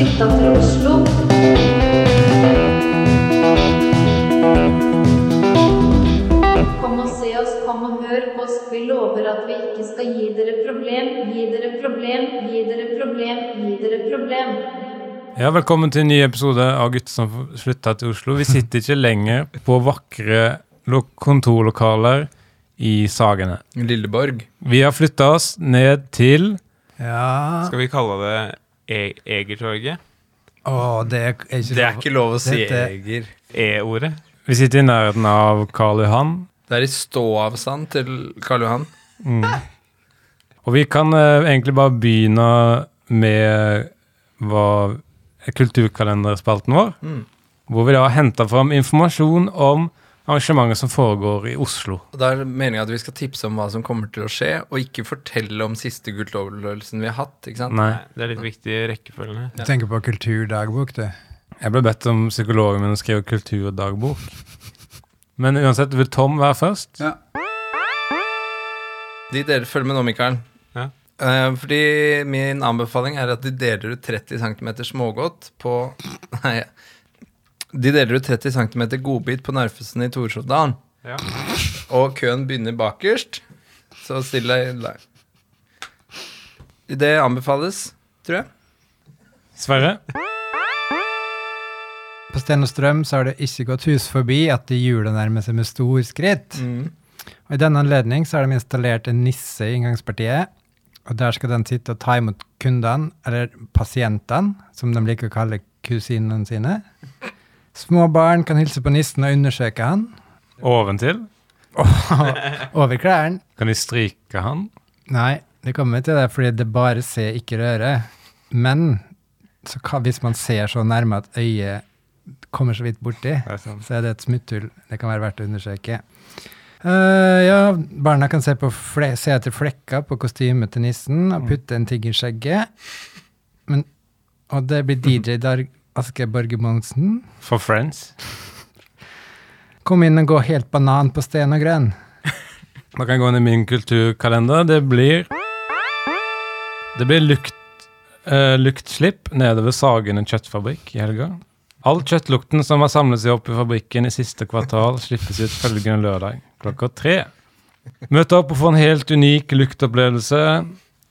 flytta til Oslo. Kom og se oss, kom og hør på oss. Vi lover at vi ikke skal gi dere problem, gi dere problem, gi dere problem, gi dere problem. Ja, Velkommen til en ny episode av Gutter som flytta til Oslo. Vi sitter ikke lenger på vakre kontorlokaler i Sagene. Lilleborg. Vi har flytta oss ned til Ja Skal vi kalle det e Egertorget? Å, det er ikke Det er ikke lov å si Dette- Eger. E-ordet? Vi sitter i nærheten av Karl Johan. Det er i ståavstand til Karl Johan. Og vi kan uh, egentlig bare begynne med hva er kulturkalenderspalten vår. Mm. Hvor vi da har henta fram informasjon om arrangementer som foregår i Oslo. Og Da er det meninga at vi skal tipse om hva som kommer til å skje, og ikke fortelle om siste gultoverløvelsen vi har hatt. ikke sant? Nei, Det er litt viktig rekkefølge. Du tenker på kulturdagbok, du. jeg ble bedt om psykologen min å skrive kulturdagbok. Men uansett, vil Tom være først? Ja. De dere følger med nå, Mikael. Ja. Eh, fordi min anbefaling er at de deler ut 30 cm smågodt på Nei. De deler ut 30 cm godbit på Narfesen i Torshovdalen. Ja. Og køen begynner bakerst. Så still deg der. Det anbefales, tror jeg. Sverre? På Sten og Strøm så har det ikke gått hus forbi at de jula nærmer seg med stor skritt. Og I denne anledning så har de installert en nisse i inngangspartiet. Og der skal den sitte og ta imot kundene, eller pasientene, som de liker å kalle kusinene sine. Små barn kan hilse på nissen og undersøke han. Oventil? Over klærne. Kan de stryke han? Nei, det kommer til det fordi det bare ser, ikke røre. Men så kan, hvis man ser så nærme at øyet kommer så vidt borti, er så er det et smutthull det kan være verdt å undersøke. Uh, ja, barna kan se, på fle se etter flekker på kostymet til nissen og putte en ting i skjegget. Men, og det blir DJ Dar Aske Børge Monsen. For Friends? Kom inn og gå helt banan på sten og grønn. Man kan gå inn i min kulturkalender. Det blir Det blir lukt, uh, luktslipp nede ved Sagene kjøttfabrikk i helga. All kjøttlukten som har samlet seg opp i fabrikken i siste kvartal, slippes ut følgende lørdag klokka tre. Møt opp og få en helt unik luktopplevelse.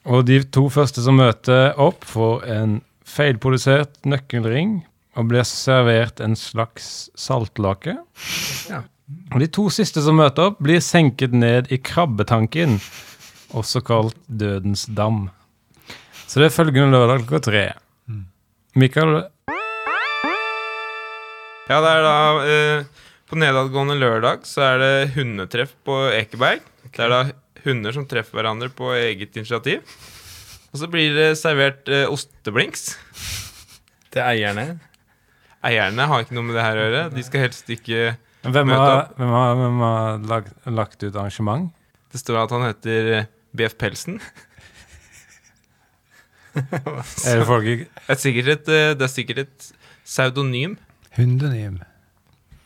Og de to første som møter opp, får en feilprodusert nøkkelring og blir servert en slags saltlake. Ja. Og de to siste som møter opp, blir senket ned i krabbetanken, også kalt Dødens dam. Så det er følgende lørdag klokka tre. Mikael, Ja, det er da eh, På nedadgående lørdag så er det hundetreff på Ekeberg. Det er da hunder som treffer hverandre på eget initiativ. Og så blir det servert eh, osteblinks. Til eierne. Eierne har ikke noe med det her å gjøre. De skal helst ikke hvem Møt har, opp. hvem har, hvem har lagt, lagt ut arrangement? Det står at han heter eh, BF Pelsen. Er det folk i Det er sikkert et, eh, det er sikkert et pseudonym. Hundenym.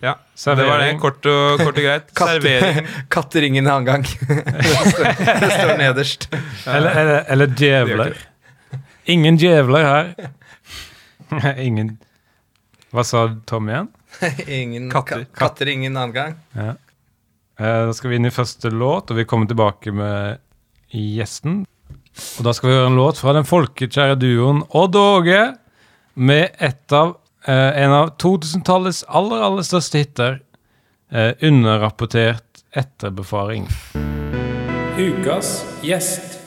Ja, servering. det var det. Kort og, kort og greit. Servering. Katteringen i annen gang. det, står, det står nederst. Eller, eller, eller djevler? Ingen djevler her. Ingen Hva sa Tom igjen? Ingen Katter. Katter. ingen annen gang. Ja. Eh, Da skal vi inn i første låt, og vi kommer tilbake med gjesten. Og da skal vi høre en låt fra den folkekjære duoen Odd og Åge med et av, eh, en av 2000-tallets aller, aller største hiter, Uh, underrapportert etterbefaring. Ukas gjest.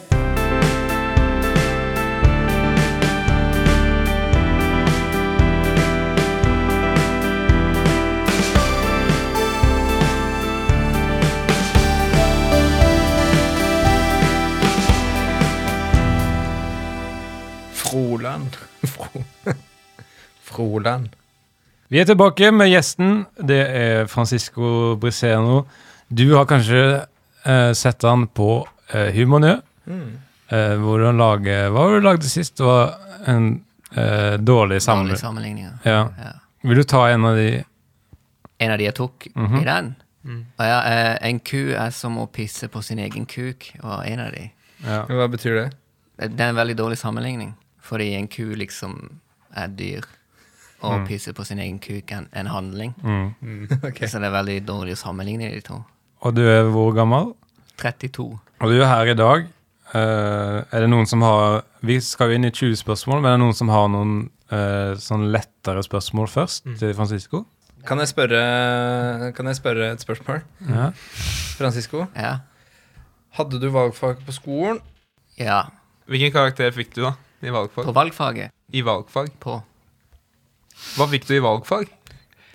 Froland. Fro. Froland. Vi er tilbake med gjesten. Det er Francisco Briseno. Du har kanskje eh, sett han på eh, Humanø. Mm. eh, hvor han lager Hva var det du lagde sist? Det var en eh, dårlig Dårlige dårlig sammenligning. Ja. Ja. Vil du ta en av de En av de jeg tok Mhm. i den. Mm. ja, eh, en ku er som å pisse på sin egen kuk, var en av de. ja. Hva betyr det? Det det er en veldig dårlig sammenligning, fordi en ku liksom er dyr og pisse på sin egen kuk en, en handling. Ok. Så det er veldig dårlig å sammenligne de to. Og du er hvor gammel? 32. Og du er her i dag. Uh, er det noen som har Vi skal jo inn i 20 spørsmål, men er det noen som har noen uh, sånn lettere spørsmål først til Francisco? Kan jeg spørre, kan jeg spørre et spørsmål? Ja. Francisco, Ja. hadde du valgfag på skolen? ja. Hvilken karakter fikk du, da? I valgfag? På valgfaget. I valgfag? På. Hva fikk du i valgfag?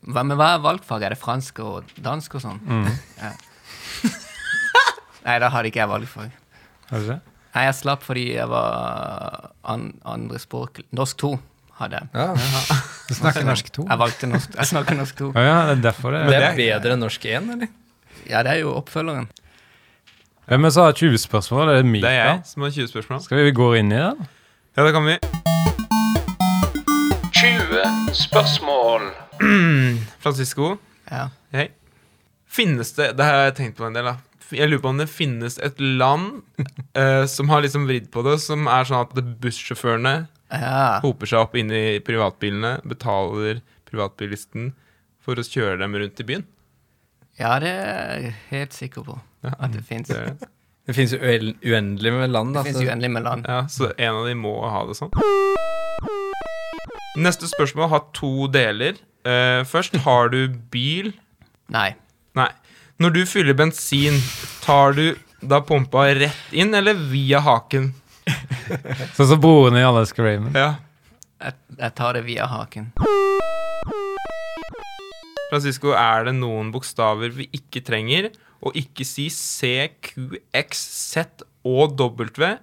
Hva, men hva er valgfag? Er det fransk og dansk og sånn? Ja. Nei, da hadde ikke jeg valgfag. Har du det? Nei, jeg slapp fordi jeg var an, andre språk Norsk 2 hadde jeg. Ja. Du snakker norsk 2? Jeg valgte norsk Jeg snakker norsk 2. Å ja, det er derfor det Det er bedre enn norsk 1, eller? Ja, det er jo oppfølgeren. Hvem er det som har 20 spørsmål? Er det Det er jeg som har 20 spørsmål. Skal vi gå inn i det? Ja, det kan vi. 20 spørsmål. Francisco, Ja. hei. Finnes det Det har jeg tenkt på en del, da. Jeg lurer på om det finnes et land uh, som har liksom vridd på det, som er sånn at bussjåførene ja. hoper seg opp inn i privatbilene, betaler privatbilisten for å kjøre dem rundt i byen. Ja, det er jeg helt sikker på at det fins. Det fins jo uendelig med land. Da, Det så- uendelig med land. Ja, så en av de må ha det sånn. Neste spørsmål har to deler. Uh, først, har du bil? Nei. Nei. Når du fyller bensin, tar du da pumpa rett inn, eller via haken? Sånn som broren i Alaska Raymond. Ja. Jeg, jeg tar det via haken. Francisco, er det noen bokstaver vi ikke trenger, og ikke si C, Q, X, Z og W?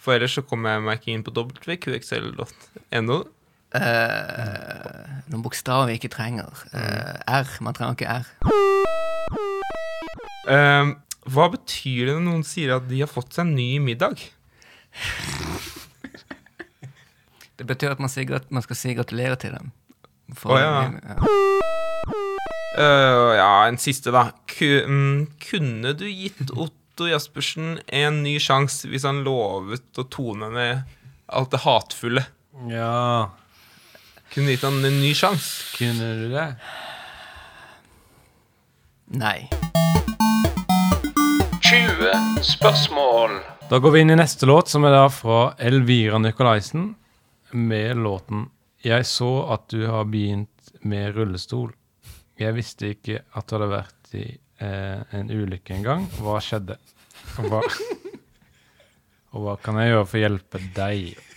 For ellers så kommer jeg meg ikke inn på wqxl.no. Eh, noen bokstaver vi ikke trenger. Uh, R. Man trenger ikke R. Eh, hva betyr det når noen sier at de har fått seg en ny middag? Det betyr at man, sier at man skal si gratulerer til dem. For- oh, ja. Eh, ja, en siste, da. Mm, kunne du gitt Otto Jaspersen en ny sjanse hvis han lovet å tone ned alt det hatefulle? Ja, Kunne du gitt han en ny sjanse? kunne du det? Nei. 20 spørsmål. Da går vi inn i neste låt, som er da fra Elvira Nikolaisen, med låten 'Jeg så at du har begynt med rullestol'. Jeg visste ikke at du hadde vært i eh, en ulykke en gang. Hva skjedde? Og hva, og hva kan jeg gjøre for å hjelpe deg?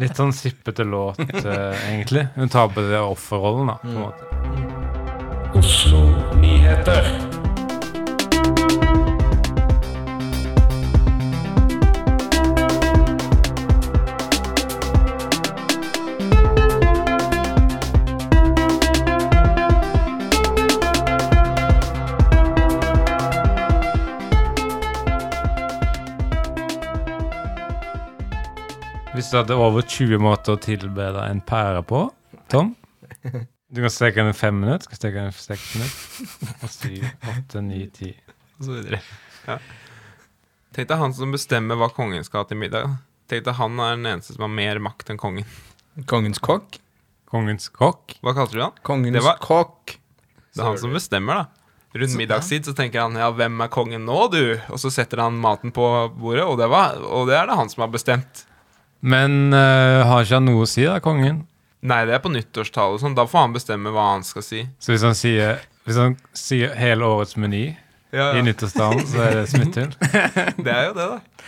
Litt sånn sippete låt, eh, egentlig. Hun tar på det offerrollen, da, på en måte. Oslo Nyheter. Hvis du hadde over 20 måter å tilbe deg en pære på, Tom Du kan steke den i fem minutter, skal steke den i seks minutter. Og syv, åtte, ni, ti. Og så videre. Ja. Tenk deg han som bestemmer hva kongen skal ha til middag. Tenk deg han er den eneste som har mer makt enn kongen. Kongens kokk? Kongens kokk. Hva kalte du han? Kongens Det var- kokk. Det er han som bestemmer, da. Rundt middagstid så tenker han ja, hvem er kongen nå, du? Og så setter han maten på bordet, og det, var, og det er det han som har bestemt. Men eh, har ikke han noe å si, da, kongen? Nei, det er på nyttårstale sånn. Da får han bestemme hva han skal si. Så hvis han sier, hvis han sier hele årets meny Ja, i nyttårstalen, så er det smutthull? Det er jo det, da.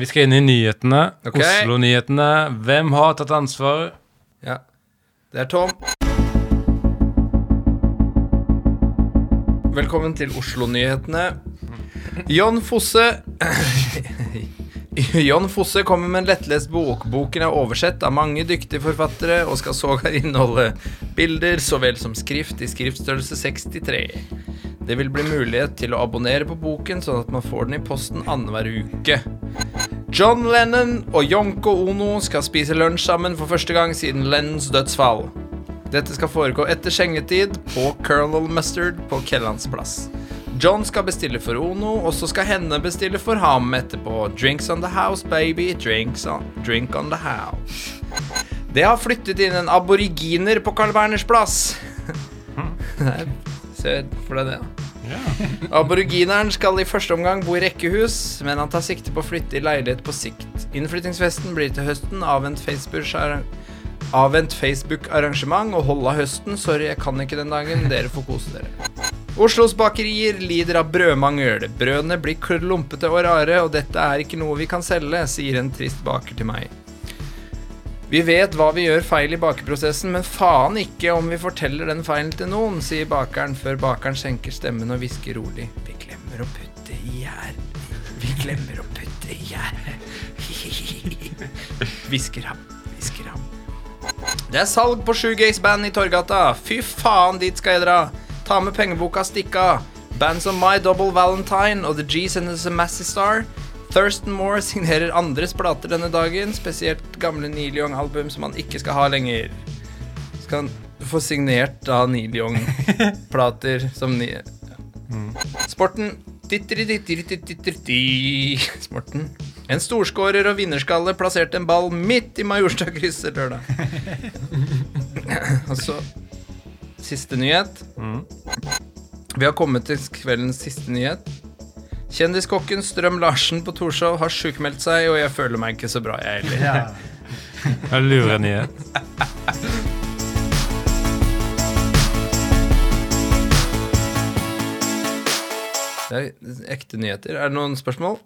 Vi skal inn i nyhetene. Okay. Oslo-nyhetene. Hvem har tatt ansvar? Ja. Det er Tom. Velkommen til Oslo-nyhetene. John Fosse John Fosse kommer med en lettlest bok. Boken er oversett av mange dyktige forfattere og skal sågar inneholde bilder så vel som skrift i skriftstørrelse 63. Det vil bli mulighet til å abonnere på boken, sånn at man får den i posten annenhver uke. John Lennon og Yonko Ono skal spise lunsj sammen for første gang siden Lennons dødsfall. Dette skal foregå etter skjengetid på Colonel Mustard på Kiellands plass. John skal bestille for Ono, og så skal henne bestille for ham etterpå. Drinks on the house, baby. Drinks on, drink on the house. Det har flyttet inn en aboriginer på Carl Berners plass. Se for deg det. da. Aborigineren skal i første omgang bo i rekkehus, men han tar sikte på å flytte i leilighet på sikt. Innflyttingsfesten blir til høsten avvent Facebook-arrangement og hold av høsten. Sorry, jeg kan ikke den dagen. Dere får kose dere. Oslos bakerier lider av brødmangel. Brødene blir klumpete og rare, og dette er ikke noe vi kan selge, sier en trist baker til meg. Vi vet hva vi gjør feil i bakeprosessen, men faen ikke om vi forteller den feilen til noen, sier bakeren før bakeren senker stemmen og hvisker rolig. Vi glemmer å putte i gjær. Vi glemmer å putte i gjær. Hvisker ham, hvisker ham. Det er salg på Shoegaze-band i Torgata. Fy faen, dit skal jeg dra. Ta med pengeboka, stikk av. Band som My Double Valentine og The G's and the Massey Star. Thurston Moore signerer andres plater denne dagen, spesielt gamle Neil Young-album som han ikke skal ha lenger. Skal han få signert da Neil Young-plater som ni... Sporten Sporten. En storskårer og vinnerskalle plasserte en ball midt i Majorstadkrysset lørdag. og så Siste nyhet. Vi har kommet til kveldens siste nyhet. Kjendiskokken Strøm Larsen på Torshov har sjukmeldt seg, og jeg føler meg ikke så bra, jeg heller. Ja. Det er lure nyhet. Det er ekte nyheter. Er det noen spørsmål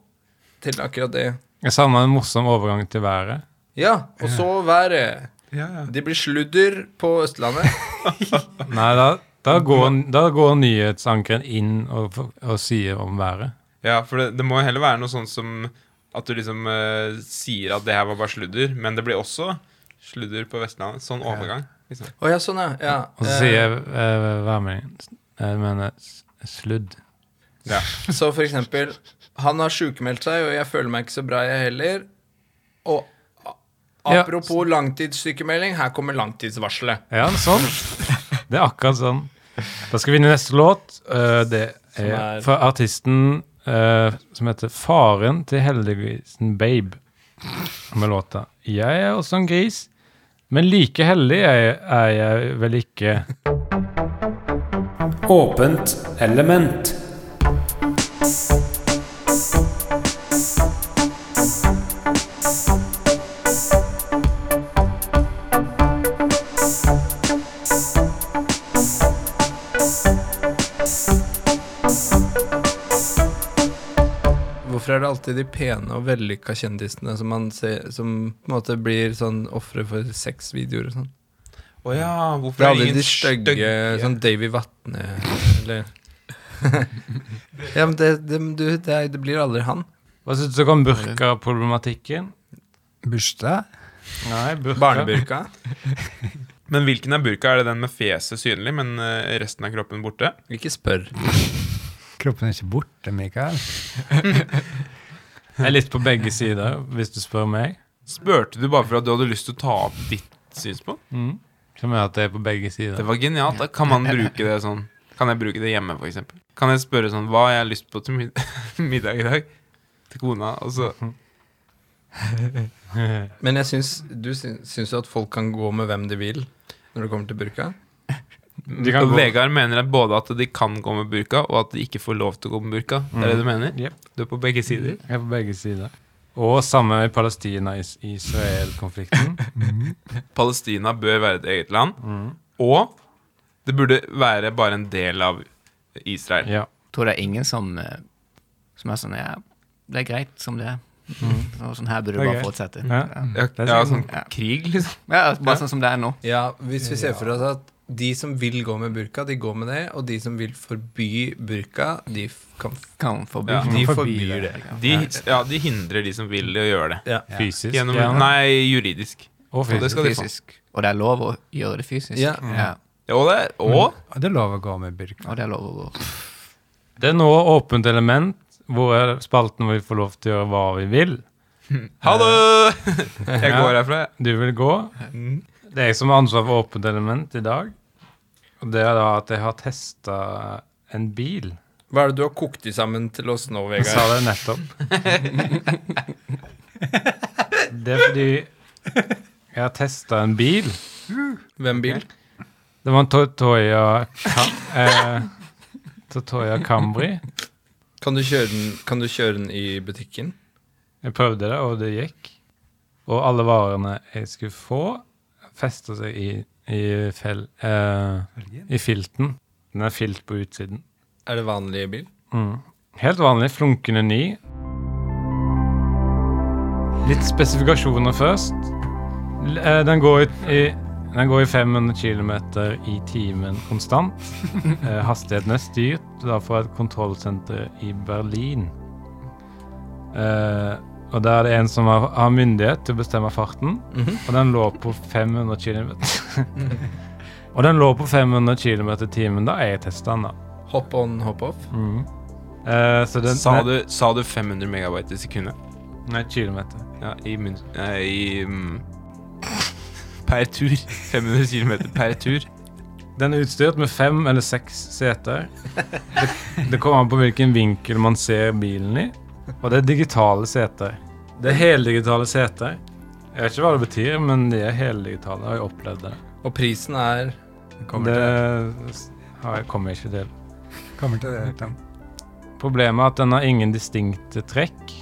til akkurat det? Jeg savna en morsom overgang til været. Ja, og så været. Ja, ja. Det blir sludder på Østlandet. Nei, da, da, går, da går nyhetsankeren inn og, og sier om været. Ja, for det, det må heller være noe sånt som at du liksom uh, sier at det her var bare sludder, men det blir også sludder på Vestlandet. Sånn overgang. Liksom. Oh, ja, sånn, ja. ja. Og så sier jeg uh, værmeldingen Jeg mener sludd. Ja. Så for eksempel Han har sjukmeldt seg, og jeg føler meg ikke så bra, jeg heller. Og a- Ja. apropos langtidssykemelding, her kommer langtidsvarselet. Ja, sånn. Det er akkurat sånn. Da skal vi inn i neste låt. Uh, det er er- fra artisten uh, som heter Faren til heldiggrisen Babe. Med låta 'Jeg er også en gris', men like heldig er er jeg vel ikke. Åpent element. Det alltid de pene og vellykka kjendisene som, man ser, som på en måte blir sånn ofre for sexvideoer og sånn? Å ja, hvorfor er er aldri ingen de stygge sånn Davy Vatne eller Ja, men det, det, du, det, er, det blir aldri han. Hva syns du om burkaproblematikken? Bursdag? Nei, burka. Barneburka. Men hvilken er burka? Er det den med fjeset synlig, men eh, resten av kroppen borte? Ikke spør. Kroppen er ikke borte, Mikael. Jeg er litt på begge sider, hvis du spør meg. Spurte du bare for at du hadde lyst til å ta opp ditt synspunkt? Mm. Som er at det er på begge sider. Det var genialt. Da kan man bruke det sånn. Kan jeg bruke det hjemme, eksempel? Kan jeg spørre sånn Hva har jeg lyst på til mid middag i dag? Til kona. Og så Men jeg syns Du syns, syns jo at folk kan gå med hvem de vil når det kommer til burka? De kan Og gå- Vegard mener at både at de kan gå med burka, og at de ikke får lov til å gå med burka. Det er det du mener? Yep. Du er på begge sider? Jeg er på begge sider. Og samme i Palestina-Israel-konflikten. Palestina bør være et eget land. Mm. Og det burde være bare en del av Israel. Ja. tror det er ingen som, eh, som er sånn Ja, det er greit som det er. Og sånn her burde er bare greit. fortsette. Ja. Ja. Ja, sånn- Ja. krig, liksom. Ja, bare sånn som det er nå. Ja, hvis vi ser for oss at de som vil gå med burka, de går med det, og de som vil forby burka, de kan Kan forby. Ja. De forbyr det. De, ja, de hindrer de som vil det, å gjøre det. Ja. Fysisk. Gjennom, nei, juridisk. Og Og det fysisk. skal de. Fysisk. Og det er lov å gjøre det fysisk. Ja. Ja. Og, det, og Mm. det er lov å gå med burka. Og det er lov å gå. Det er nå åpent element, hvor er spalten hvor vi får lov til å gjøre hva vi vil. Ha det! Jeg går herfra, jeg. Du vil gå. Det er jeg som har ansvar for åpent element i dag. Og det er da at jeg har testa en bil. Hva er det du har kokt i sammen til oss nå, Jeg sa det nettopp. Det er fordi Jeg har testa en bil. Hvem bil? Det var en Totoya, eh, Totoya Camry. Kan du, kjøre den, kan du kjøre den i butikken? Jeg prøvde det, og det gikk. Og alle varene jeg skulle få, festa seg i, i, fel, eh, i filten. Den er filt på utsiden. Er det vanlig bil? Mm. Helt vanlig, flunkende ny. Litt spesifikasjoner først. Eh, Den går i, i, den går i 500 km i timen konstant. Eh, Hastigheten er styrt da fra et kontrollsenter i Berlin. Eh, og der er det en som har, har myndighet til å bestemme farten, Mhm. og den lå på 500 km. og den lå på 500 km i timen da jeg testa den, da. Hopp on, hopp off? Mm. Eh, så den, Sa du, sa du 500 megabyte i sekundet? Nei, kilometer. Ja, i, eh, i um, Per tur. 500 km per tur. Den er utstyrt med fem eller seks seter. Det, det kommer an på hvilken vinkel man ser bilen i. Og det er digitale seter. Det er heldigitale seter. Jeg vet ikke hva det betyr, men de er heldigitale. Jeg har jeg opplevd det. Og prisen er Kommer det til, har jeg kommer jeg ikke til. kommer til det. Tom. Problemet er at den har ingen distinkte trekk.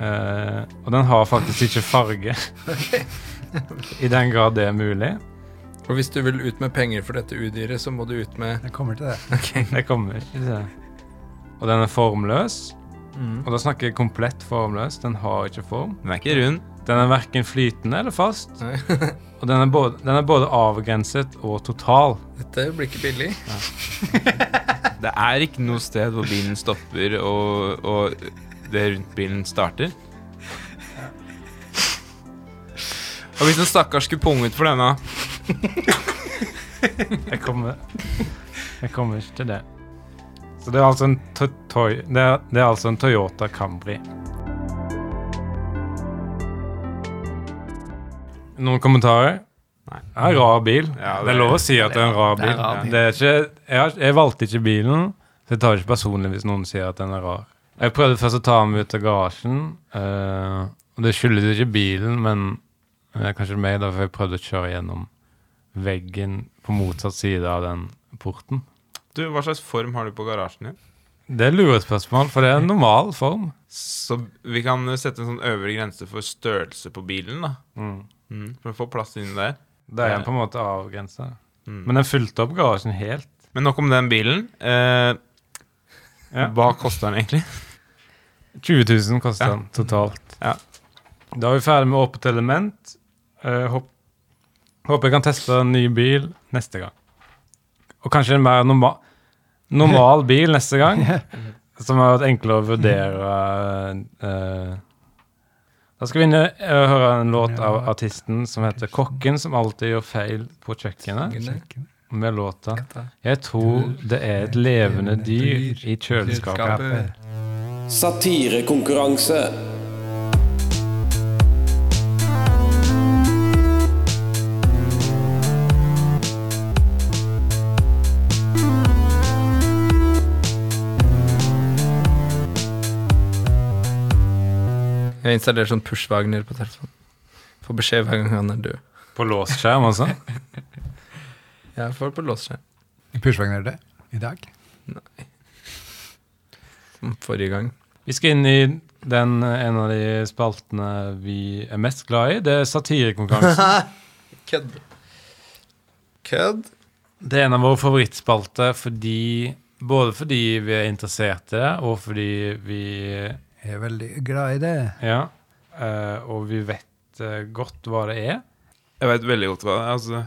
Eh, og den har faktisk ikke farge. I den grad det er mulig. Og hvis du vil ut med penger for dette udyret, så må du ut med Jeg kommer til det. Jeg kommer ikke til det. Og den er formløs. Mm. Og da snakker jeg komplett formløs. Den har ikke form. Den er ikke rund. Den er verken flytende eller fast. Og den er, både, den er både avgrenset og total. Dette blir ikke billig. Det er ikke noe sted hvor bilen stopper og, og det rundt bilen starter. Og hvis en stakkars skulle punget for denne Jeg kommer Jeg kommer ikke til det. Så det er altså en, det er, det er altså en Toyota Camry. Noen kommentarer? Nei. Det er en rar bil. Ja, det er lov å si at det er en rar Det er bil. en rar bil. Det er ikke, jeg, jeg valgte ikke bilen, så jeg tar det ikke personlig hvis noen sier at den er rar. Jeg prøvde først å ta den ut av garasjen, Uh, og det skyldes jo ikke bilen, men eh, kanskje meg, da, for jeg prøvde å kjøre gjennom veggen på motsatt side av den porten. Du, Hva slags form har du på garasjen din? Det er lurespørsmål, for det er en normal form. Så vi kan sette en sånn øvre grense for størrelse på bilen. da mm. For å få plass inni der. Det er på en måte avgrensa. Mm. Men den fylte opp garasjen helt. Men nok om den bilen. Eh, Ja. Hva koster den egentlig? 20 000 koster Ja. den totalt. Ja. Da er vi ferdig med åpent element. Eh, håp, håper jeg kan teste en ny bil neste gang. Og kanskje en mer normal, normal bil neste gang. Som har vært enklere å vurdere. uh, da skal vi inn, eh, høre en låt av artisten som heter 'Kokken som alltid gjør feil på kjøkkenet'. Med låta 'Jeg tror det er et levende dyr i kjøleskapet'. Satirekonkurranse. Jeg installerer sånn push-Wagner på telefonen. Får beskjed hver gang han er død. På låsskjerm, altså. Jeg får på låsskjerm. er det i dag. Som forrige gang. Vi skal inn i den, en av de spaltene vi er mest glad i. Det er satirekonkurransen. Kødd. Kødd? Det er en av våre favorittspalter fordi både fordi vi er interessert i det, og fordi vi Jeg er veldig glad i det. Ja. eh, og vi vet eh, godt hva det er. Jeg vet veldig godt hva det er. Altså,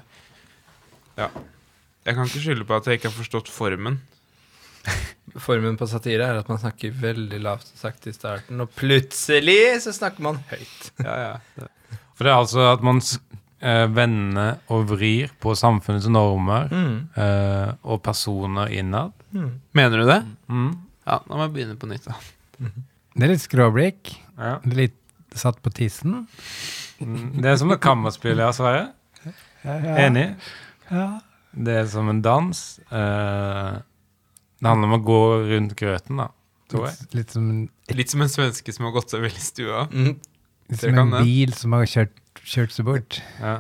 ja. Jeg kan ikke skylde på at jeg ikke har forstått formen. Formen på satire er at man snakker veldig lavt og sakte i starten, og plutselig så snakker man høyt. Ja, ja. For det er altså at man eh, vender og vrir på samfunnets normer Mm. eh, og personer innad. Mm. Mener du det? Mm. Ja, da må jeg begynne på nytt. da. Det er litt skråblikk. Ja. Litt satt på tissen. Mm. Det er som et kammerspill, ja, Sverre. Ja, ja. Enig? Ja. Det er som en dans. eh, det handler om å gå rundt grøten, da, tror jeg. Litt, litt som en Litt som en svenske som har gått seg vill i stua. Mm. Som en bil som har kjørt, kjørt seg bort. Ja.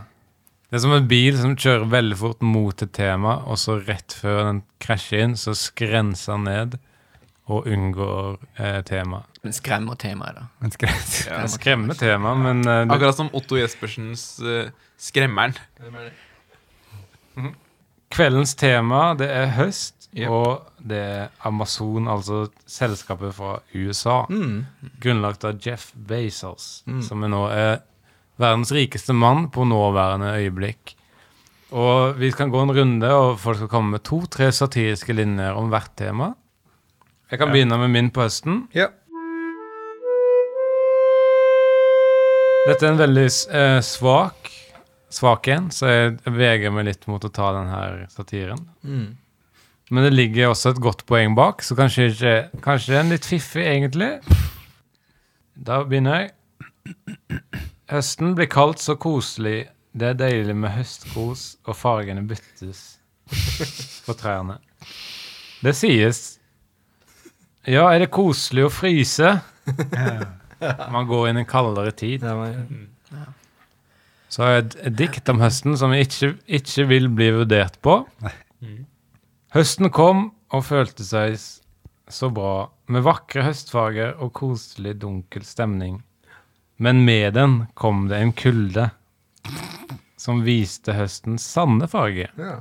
Det er som en bil som kjører veldig fort mot et tema, og så rett før den krasjer inn, så skrenser den ned og unngår eh, temaet. Men skremmer temaet, da. Men skremmer, Ja. Skremmer temaet, men uh, det, Akkurat som Otto Jespersens uh, Skremmeren. kveldens tema det er høst, Yep. og det er Amazon, altså selskapet fra USA, Mm. grunnlagt av Jeff Bezos, Mm. som er nå er verdens rikeste mann på nåværende øyeblikk. Og vi kan gå en runde, og folk skal komme med to-tre satiriske linjer om hvert tema. Jeg kan begynne med min på høsten. Ja. Dette er en veldig eh, svak svak en, så jeg vegrer meg litt mot å ta den her satiren. Mm. Men det ligger også et godt poeng bak, så kanskje ikke Kanskje en litt fiffig, egentlig. Da begynner jeg. Høsten blir kaldt så koselig. Det er deilig med høstkos, og fargene byttes på trærne. Det sies. Ja, er det koselig å fryse? Man går inn i en kaldere tid. Det var, Så har jeg et, dikt om høsten som jeg ikke, ikke vil bli vurdert på. Høsten kom og følte seg så bra, med vakre høstfarger og koselig dunkel stemning. Men med den kom det en kulde som viste høstens sanne farge. ja.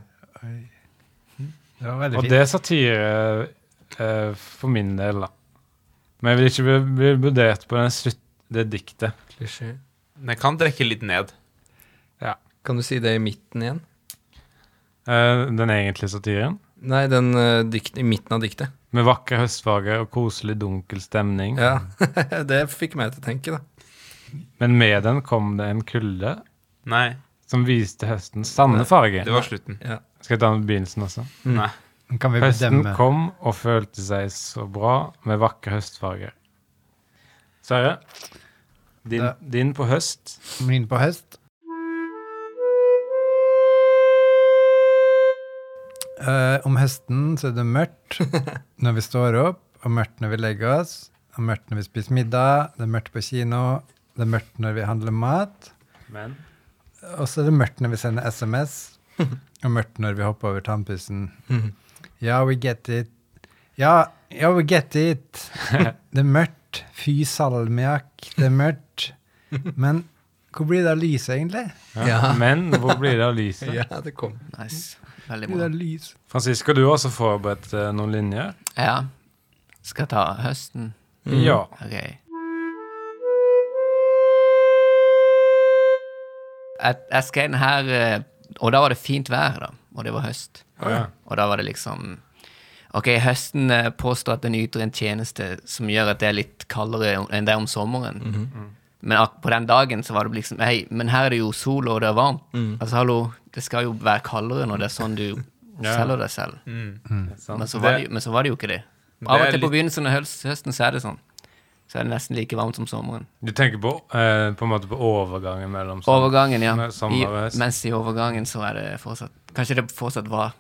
Det var veldig Og det er satire for min del, da. Men jeg vil ikke bli, bli vurdert på den slutt, det diktet. Klisjé. jeg kan trekke litt ned. Kan du si det i midten igjen? Uh, den egentlige satiren. Nei, den uh, dikt, i midten av diktet. Med vakre høstfarger og koselig dunkel stemning. Ja, det fikk meg til å tenke, da. Men med den kom det en kulde Nei, som viste høstens sanne farge. det var slutten. Ja. Skal jeg ta den begynnelsen også? Nei. Høsten kom og følte seg så bra med vakre høstfarger. Sverre, din, din på høst. Min på høst. Uh, om høsten så er det mørkt når vi står opp, og mørkt når vi legger oss, og mørkt når vi spiser middag, det er mørkt på kino, det er mørkt når vi handler mat, Men og så er det mørkt når vi sender SMS, og mørkt når vi hopper over tannpussen. Ja, we get it. Ja, ja, we get it. Det er mørkt. Fy salmiakk, det er mørkt. Men hvor blir det av lyset, egentlig? ja. Ja. Men hvor blir det av lyset? Ja, det kom. Nice. Veldig bra. Francisco, du har også forberedt uh, noen linjer. Ja. Skal ta høsten? Ja. Ok. Jeg, jeg skrev den her, eh, og da var det fint vær, da. Og det var høst. Ja. Og da var det liksom Ok, høsten eh, påstår at den yter en tjeneste som gjør at det er litt kaldere enn det er om sommeren. Men ak på den dagen så var det liksom Hei, men her er det jo sol, og det er varmt. Altså, hallo, det skal jo være kaldere når det er sånn du Ja. selger deg selv. sant. Men så, var det, men så var det jo ikke det. Av og til på begynnelsen av høsten så er det sånn. Så er det nesten like varmt som sommeren. Du tenker på, eh, på en måte på overgangen mellom sånn- Overgangen, ja. Sommer I, mens i overgangen så er det fortsatt Kanskje det fortsatt var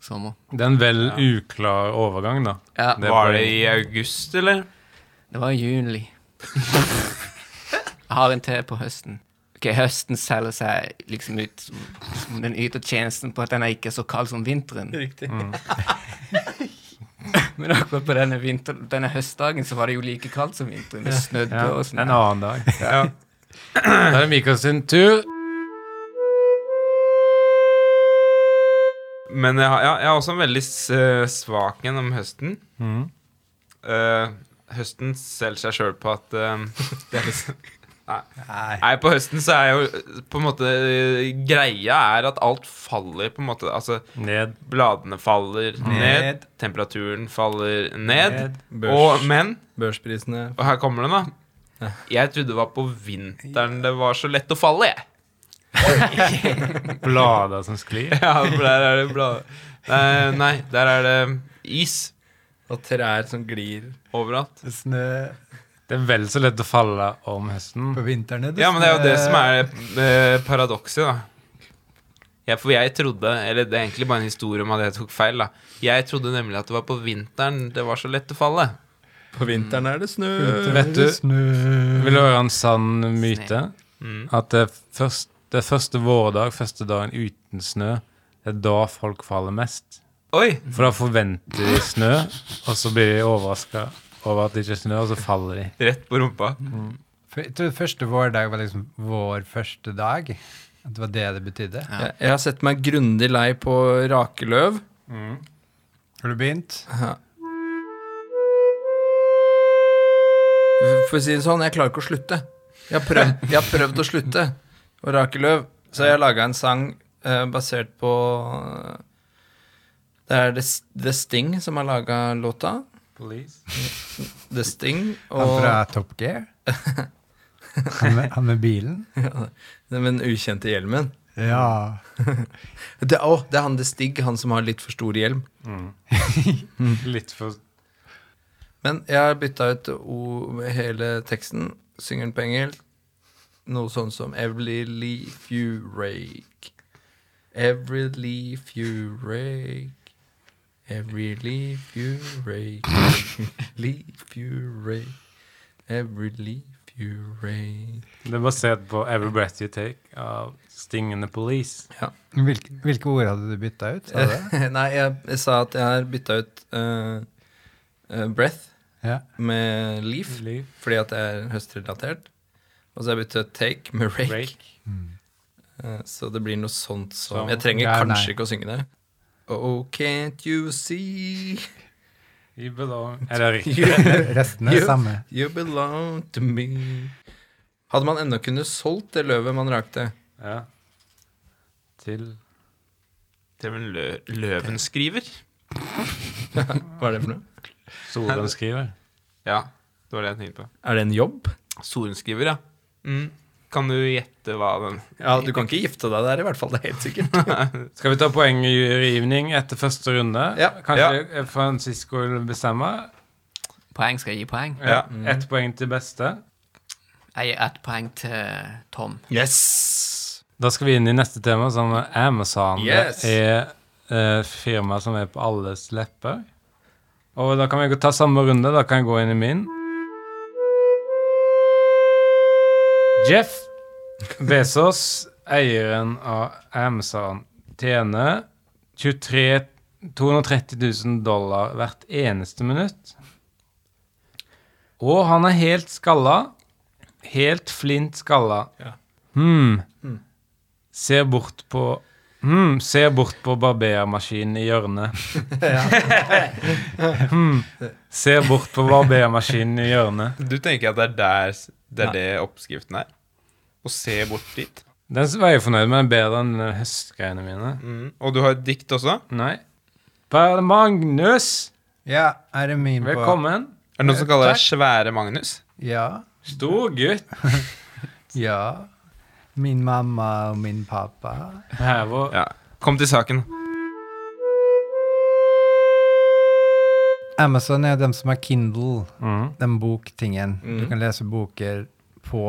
sommer. Det er en vel uklar overgang, da. Ja, Det Var det i august, eller? det var i juli. Jeg har en til på høsten. Ok, Høsten selger seg liksom ut den yter tjenesten på at den er ikke så kald som vinteren. Riktig. Men akkurat på denne, vinter, denne høstdagen så var det jo like kaldt som vinteren. Det snødde Ja, og en sånn. annen dag. Da er det Mikael sin tur. Men jeg har, ja, jeg har også en veldig eh, svak en om høsten. Mm. Uh, høsten selger seg sjøl på at uh, det er liksom Nei. Nei, på høsten så er jo på en måte Greia er at alt faller på en måte Altså, Ned. bladene faller ned, Ned. temperaturen faller ned, Børs, og Men, børsprisene og her kommer den, da. Jeg trodde det var på vinteren det var så lett å falle, jeg. Blader som sklir. Ja, for der er det blader. Nei, nei, der er det is og trær som glir. overalt. Er snø Det er vel så lett å falle om høsten. på vinteren. er det Ja, men det er jo det som er eh, paradokset, da. Ja, for jeg trodde Eller det er egentlig bare en historie om at jeg tok feil, da. Jeg trodde nemlig at det var på vinteren det var så lett å falle. På vinteren er det snø. Vet du, vil du høre en sann myte? Mm. At det, først, det er første vårdag, første dagen uten snø, det er da folk faller mest. Oi! For da forventer de snø, og så blir de overraska over at det ikke er snø, og så faller de. Rett på rumpa. Mm. Jeg første vårdag var liksom vår første dag. At det var det det betydde. Ja. Jeg, jeg har sett meg grundig lei på rakeløv. Har du begynt? Ja. For å si det sånn, jeg klarer ikke å slutte. Jeg har prøvd, jeg har prøvd å slutte å rake løv. Så jeg laga en sang eh, basert på Det er The, The Sting som har laga låta. The Sting. Han fra Top Gear? Han med, han med bilen? ja, med den ukjente hjelmen. Ja. Det, å, det er han The Stig, han som har litt for stor hjelm. Litt for Men jeg har bytta ut o- hele teksten. Synger den på engelsk. Noe sånn som Every leaf you rake. Every leaf you rake. Every leaf you rake. Leaf you rake. Every leaf you rake. Det er basert på Every Breath You Take av Sting and the Police. Hvilke, hvilke ord hadde du bytta ut? Sa du? Nei, jeg, jeg sa at jeg har bytta ut uh, uh, breath Ja. med leaf, Leaf. fordi at det er høstrelatert. Og så har jeg bytta take med rake. Rake. Mm. Så det blir noe sånt som Som- Jeg trenger Ja, kanskje nei. ikke å synge det. Oh, can't you see You belong Er det riktig? Resten er det samme. you belong to me? Hadde man ennå kunnet solgt det løvet man rakte? Ja. Til Til en lø løvenskriver? Hva er det for noe? Sorenskriver. Ja, det var det jeg tenkte på. Er det en jobb? Sorenskriver, ja. Mm. Kan du gjette hva den Ja, Du kan ikke gifte deg der, i hvert fall. Det er helt sikkert. Skal vi ta poenggivning etter første runde? Ja. Kanskje Francisco vil bestemme? Poeng skal jeg gi poeng. Ja. Ett poeng til beste. Jeg gir ett poeng til Tom. Yes! Da skal vi inn i neste tema, som er Amazon. Yes. Det er eh, firma som er på alles lepper. Og da kan vi ta samme runde. Da kan jeg gå inn i min. Jeff Bezos, eieren av Amazon, tjener 23 230 000 dollar hvert eneste minutt. Og han er helt skalla. Helt flint skalla. Ja. Hmm. Ser bort på hmm. Ser bort på barbermaskinen i hjørnet. hmm. Ser bort på barbermaskinen i hjørnet. Du tenker at det er der det er det oppskriften er? Å se bort dit? Den var jeg fornøyd med. Bedre enn eh, høstgreiene mine. Mm. Og du har et dikt også? Nei. Per Magnus, Ja, er det min på velkommen. Er det noen som kaller deg Svære Magnus? Ja. Stor gutt. Ja. Min mamma og min pappa. Her var Ja. Kom til saken. Amazon er dem som har Kindle, mm. den boktingen. Du kan lese boker på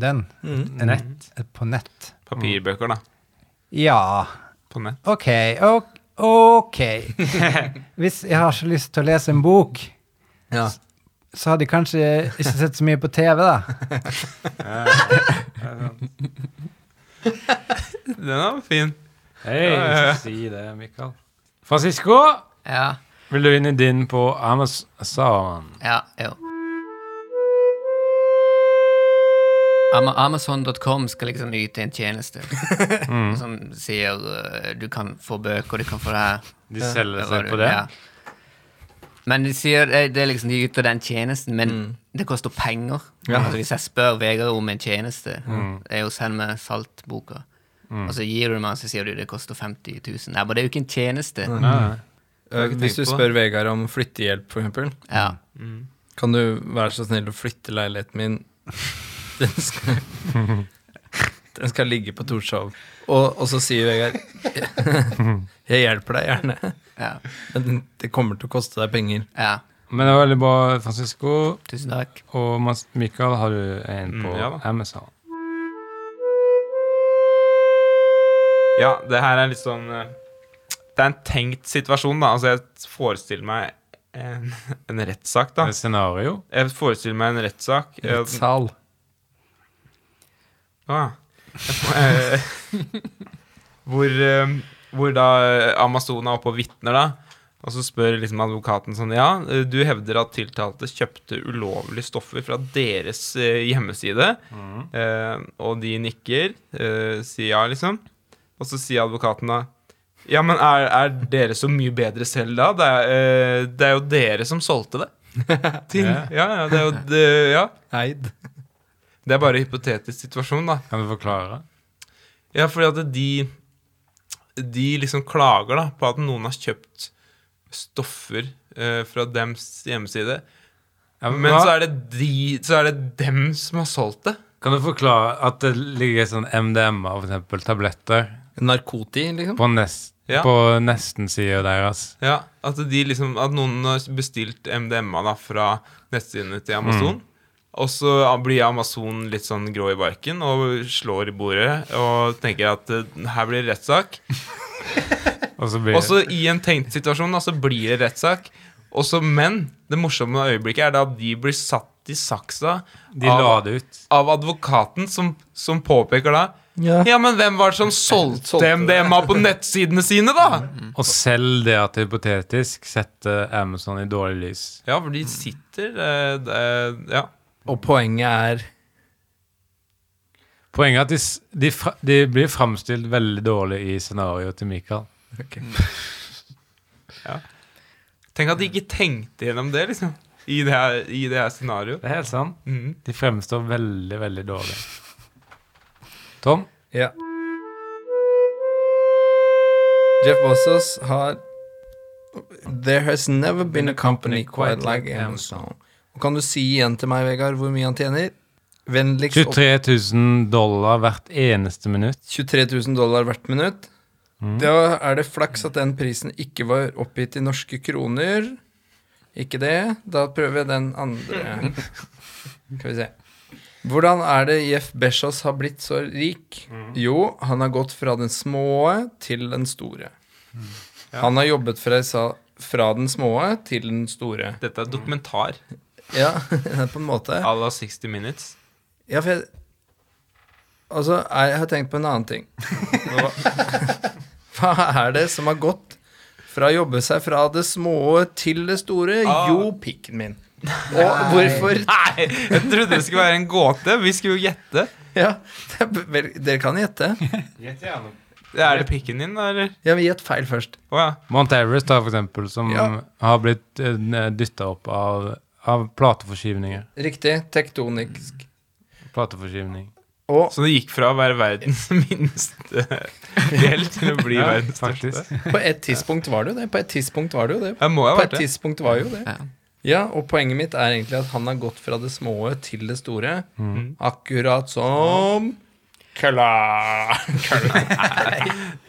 den. Nett. Eh, På nett. Papirbøker, da. Ja. På nett. OK. ok, OK. Hvis jeg har så lyst til å lese en bok, Ja. så hadde jeg kanskje ikke sett så mye på TV, da. Den var fin. Hei, ikke si det, Mikael. Francisco, Ja, vil du inn i din på Amazon? ja, jo. Amazon.com skal liksom yte en tjeneste som sier uh, du kan få bøker, du kan få det her. De selger seg på det? Ja. Men de sier det, det er liksom de yter den tjenesten, men det koster penger. Altså Hvis jeg spør Vegard om en tjeneste, det er jo send meg saltboka, og så gir du meg, så sier du det koster 50 000. Nei, men det er jo ikke en tjeneste. Nei. Eh, ikke Hvis du spør Vegard om flyttehjelp, for eksempel, Ja. kan du være så snill å flytte leiligheten min? Den skal, den skal ligge på Torshov. Og, og så sier Vegard Jeg hjelper deg gjerne, Ja. men det kommer til å koste deg penger. ja. Men det var veldig bra, Francisco. Tusen takk. Og Michael Mikael, har du en på Mm, ja. Amazon? Ja, det her er litt sånn eh, Det er en tenkt situasjon, da. Altså, jeg forestiller meg en, en rettssak, da. Et scenario. Jeg forestiller meg en rettssak. Rettssal. Ah. Hvor, eh, hvor da Amazon er oppe og vitner, da. Og så spør liksom advokaten sånn Ja, du hevder at tiltalte kjøpte ulovlige stoffer fra deres eh, hjemmeside. Eh, og de nikker, eh, sier ja, liksom. Og så sier advokaten da Ja, men er, er dere så mye bedre selv da? Det er, eh, det er jo dere som solgte det. Til, Ja. ja, ja, det er jo det, Ja. Eid. Det er bare en hypotetisk situasjon, da. Kan du forklare? Ja, fordi at de De liksom klager da på at noen har kjøpt stoffer uh, fra dems hjemmeside. Ja, men Men så er, det de, så er det dem som har solgt det. Kan du forklare at det ligger sånn MDMA, eksempel, tabletter, Narkoti, liksom. på, nest, Ja. på nesten-sida deres? Ja, At, de liksom, at noen har bestilt MDMA da fra nettsidene til Amazon. Og så blir Amazon litt sånn grå i barken og slår i bordet og tenker at eh, her blir det rettssak. Og så blir Også i en tenkt situasjon så blir det rettssak. Men det morsomme øyeblikket er da at de blir satt i saksa de la det ut. av advokaten, som, som påpeker da Ja. Ja, men hvem var det som solgte Solgte det. MDMA på nettsidene sine, da? Og selv det at det hypotetisk setter Amazon i dårlig lys. Ja, for de sitter eh, det- Ja. Og poenget er Poenget er at de, de, de blir framstilt veldig dårlig i scenarioet til Michael. Tenk at de ikke tenkte gjennom det, liksom. I det her, i det her scenarioet. Det er helt sant. Mm. De fremstår veldig, veldig dårlig. Tom? Ja. Jeff Bossos har There has never been a company quite like Amazon. Og kan du si igjen til meg, Vegard, hvor mye han tjener? Vennligst 23 000 dollar hvert eneste minutt. 23 000 dollar hvert minutt. Mm. Da er det flaks at den prisen ikke var oppgitt i norske kroner. Ikke det. Da prøver jeg den andre. Skal vi se. Hvordan er det Jeff Bezos har blitt så rik? Jo, han har gått fra den små til den store. Han har jobbet fra, fra den små til den store. Dette er dokumentar Ja, på en måte. à la 60 Minutes. Ja, for jeg Altså, jeg har tenkt på en annen ting. Hva, er det som har gått fra å jobbe seg fra det små til det store? Ah. Jo, pikken min. Og hvorfor Nei, jeg trodde det skulle være en gåte. Vi skulle jo gjette. Ja, er dere kan gjette. Er det pikken din, da, eller? Ja, vi Gjett feil først. Oh, ja. Mount Everest, da, for eksempel, som Ja. har blitt uh, dytta opp av, av plateforskyvninger. Riktig. Tektonisk. Plateforskyvning. Og Så det gikk fra å være verdens minste del til å bli Ja, verdens største. på et tidspunkt var det jo det. På et tidspunkt var det jo det. Jeg må ha På et det. tidspunkt var jo det. Ja. Ja, og poenget mitt er egentlig at han har gått fra det små til det store. Mm. Akkurat som Kølla.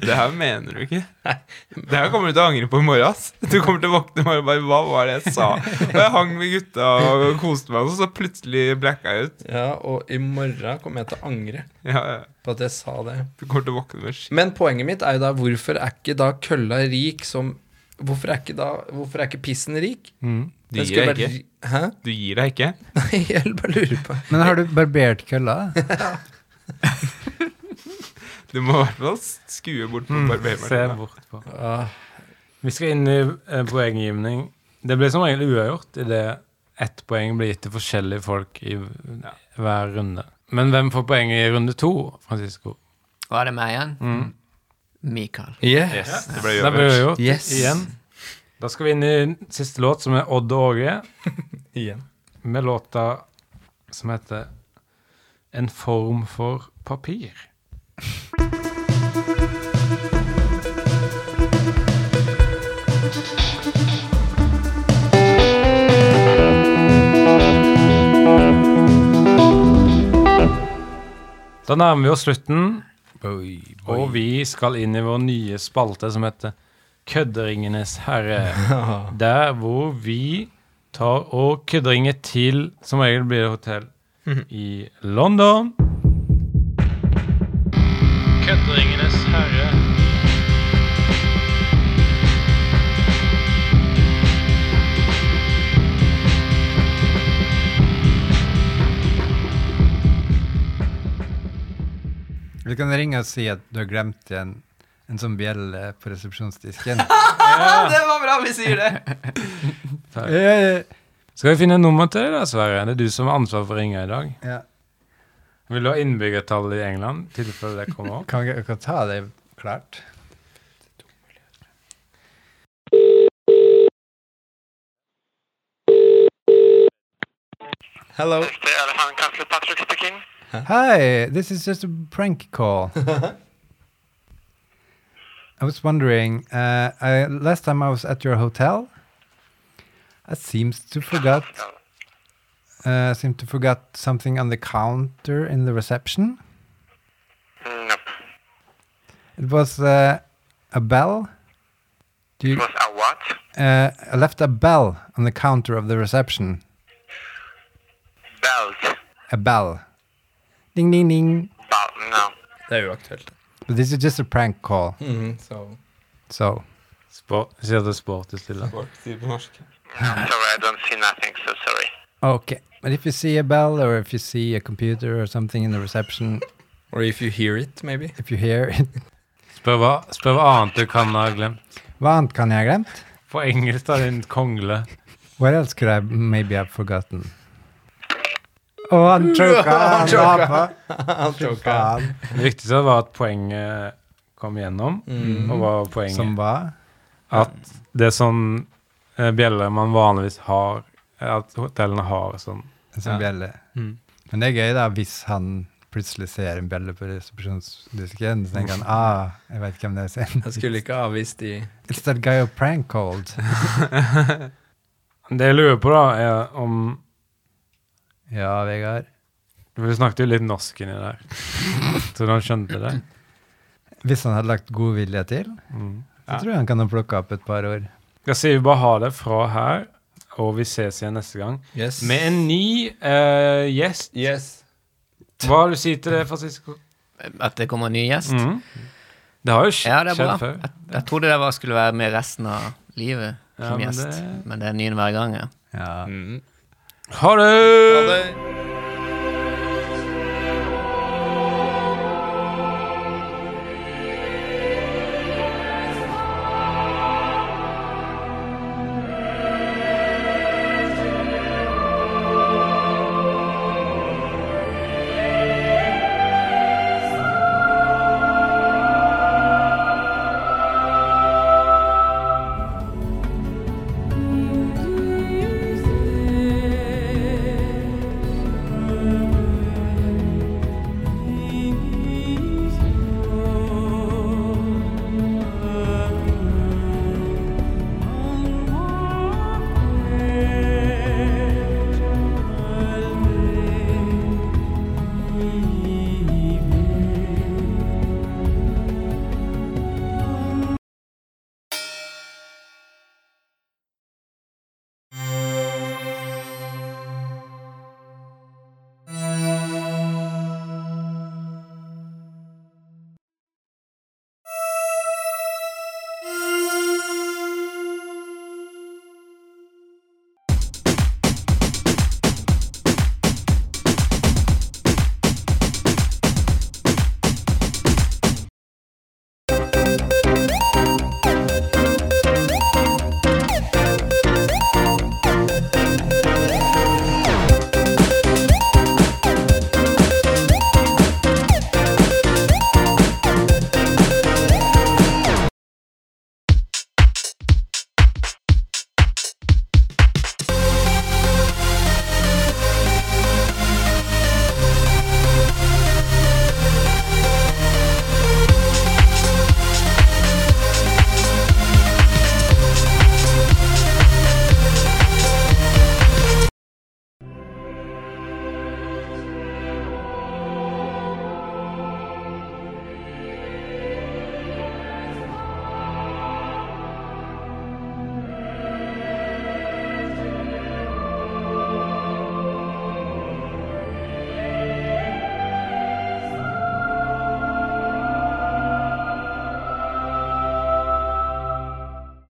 Det her mener du ikke. Det her kommer du til å angre på i morgen. ass. Du kommer til å våkne i morgen og bare Hva var det jeg sa? Og jeg hang med gutta og koste meg, og så plutselig blacka jeg ut. Ja, og i morgen kommer jeg til å angre Ja, ja. på at jeg sa det. Du kommer til å våkne med skitt. Men poenget mitt er jo da hvorfor er ikke da kølla rik som Hvorfor er ikke da Hvorfor er ikke pissen rik? Mm. Du gir skulle deg vært ikke. ri- Hæ? Du gir deg ikke. Nei, jeg bare lurer på Men har du barbert kølla? Du må i hvert fall skue bort på Mm. Se barbermaskinen. bort på. Vi skal inn i eh, poenggivning. Det blir som regel uavgjort idet ett poeng blir gitt til forskjellige folk i hver runde. Men hvem får poenget i runde to, Francisco? Var det meg igjen? Mm. Mikael. Yes. Yes, det ble blir uavgjort. uavgjort Yes. igjen. Da skal vi inn i siste låt, som er Odd og Åge, Igjen. med låta som heter En form for papir. Da nærmer vi oss slutten, og vi skal inn i vår nye spalte som heter Kødderingenes herre. Der hvor vi tar og kødderinger til Som regel blir det hotell i London. Kødringenes herre. Du kan ringe og si at du har glemt en, en sånn bjelle på resepsjonsdisken. det var bra vi sier det! Takk. Eh, skal vi finne nummer til deg, Sverre? Det er du som har ansvar for å ringe i dag. Ja. Vil du ha innbyggertall i England? tilfelle det kommer opp? Kan vi kan ta det klart? Hello. Patrick speaking. Hi, this is just a prank call. I was wondering, uh, I, last time I was at your hotel, I seems to forgot, uh, seem to forgot something on the counter in the reception. Nope. It was uh, a bell. Do It was a what? uh, I left a bell on the counter of the reception. Belt. A bell. Ding, ding, ding. Belt. No. Det er uaktuelt. But this is just a prank call. Mhm, så So, Sport, sier det sport i stille. Sier på norsk. Sorry, I don't see nothing, so sorry. Okay. But if you see a bell or if you see a computer or something in the reception, Or if you hear it, maybe. if you hear it, Spør hva, spør hva annet du kan ha glemt. hva annet kan jeg ha glemt? På engelsk, er det en kongle. What else could I maybe have forgotten? Å, han choka! Han choka! Han choka. faen. Det viktigste var at poenget kom gjennom. Og hva var poenget? Som hva? At det er sånn eh, bjeller man vanligvis har At hotellene har sånn. En sånn Ja. bjelle. Mm. Men det er gøy da, hvis han plutselig ser en bjelle på resepsjonsdisken, så tenker han ah, jeg vet hvem det er. sin. Jeg skulle ikke avvist de It's that guy who prank called. Det jeg lurer på, da, er om Ja, Vegard. Vi snakket jo litt norsk inni der. Så han skjønte det. Hvis han hadde lagt god vilje til, Mm. så tror jeg han kan ha plukka opp et par ord. Jeg sier vi bare ha det fra her, og vi ses igjen neste gang. Yes. Med en ny uh, gjest. Yes. Hva har du å si til det, Francisco? At det kommer en ny gjest? Mm. Det har jo skj Ja, det skjedd bra. før. Jeg, jeg trodde det var, skulle være med resten av livet Ja, som men gjest. det- Men det er ny hver gang, ja. Ja. Mm. Ha det! Ha det.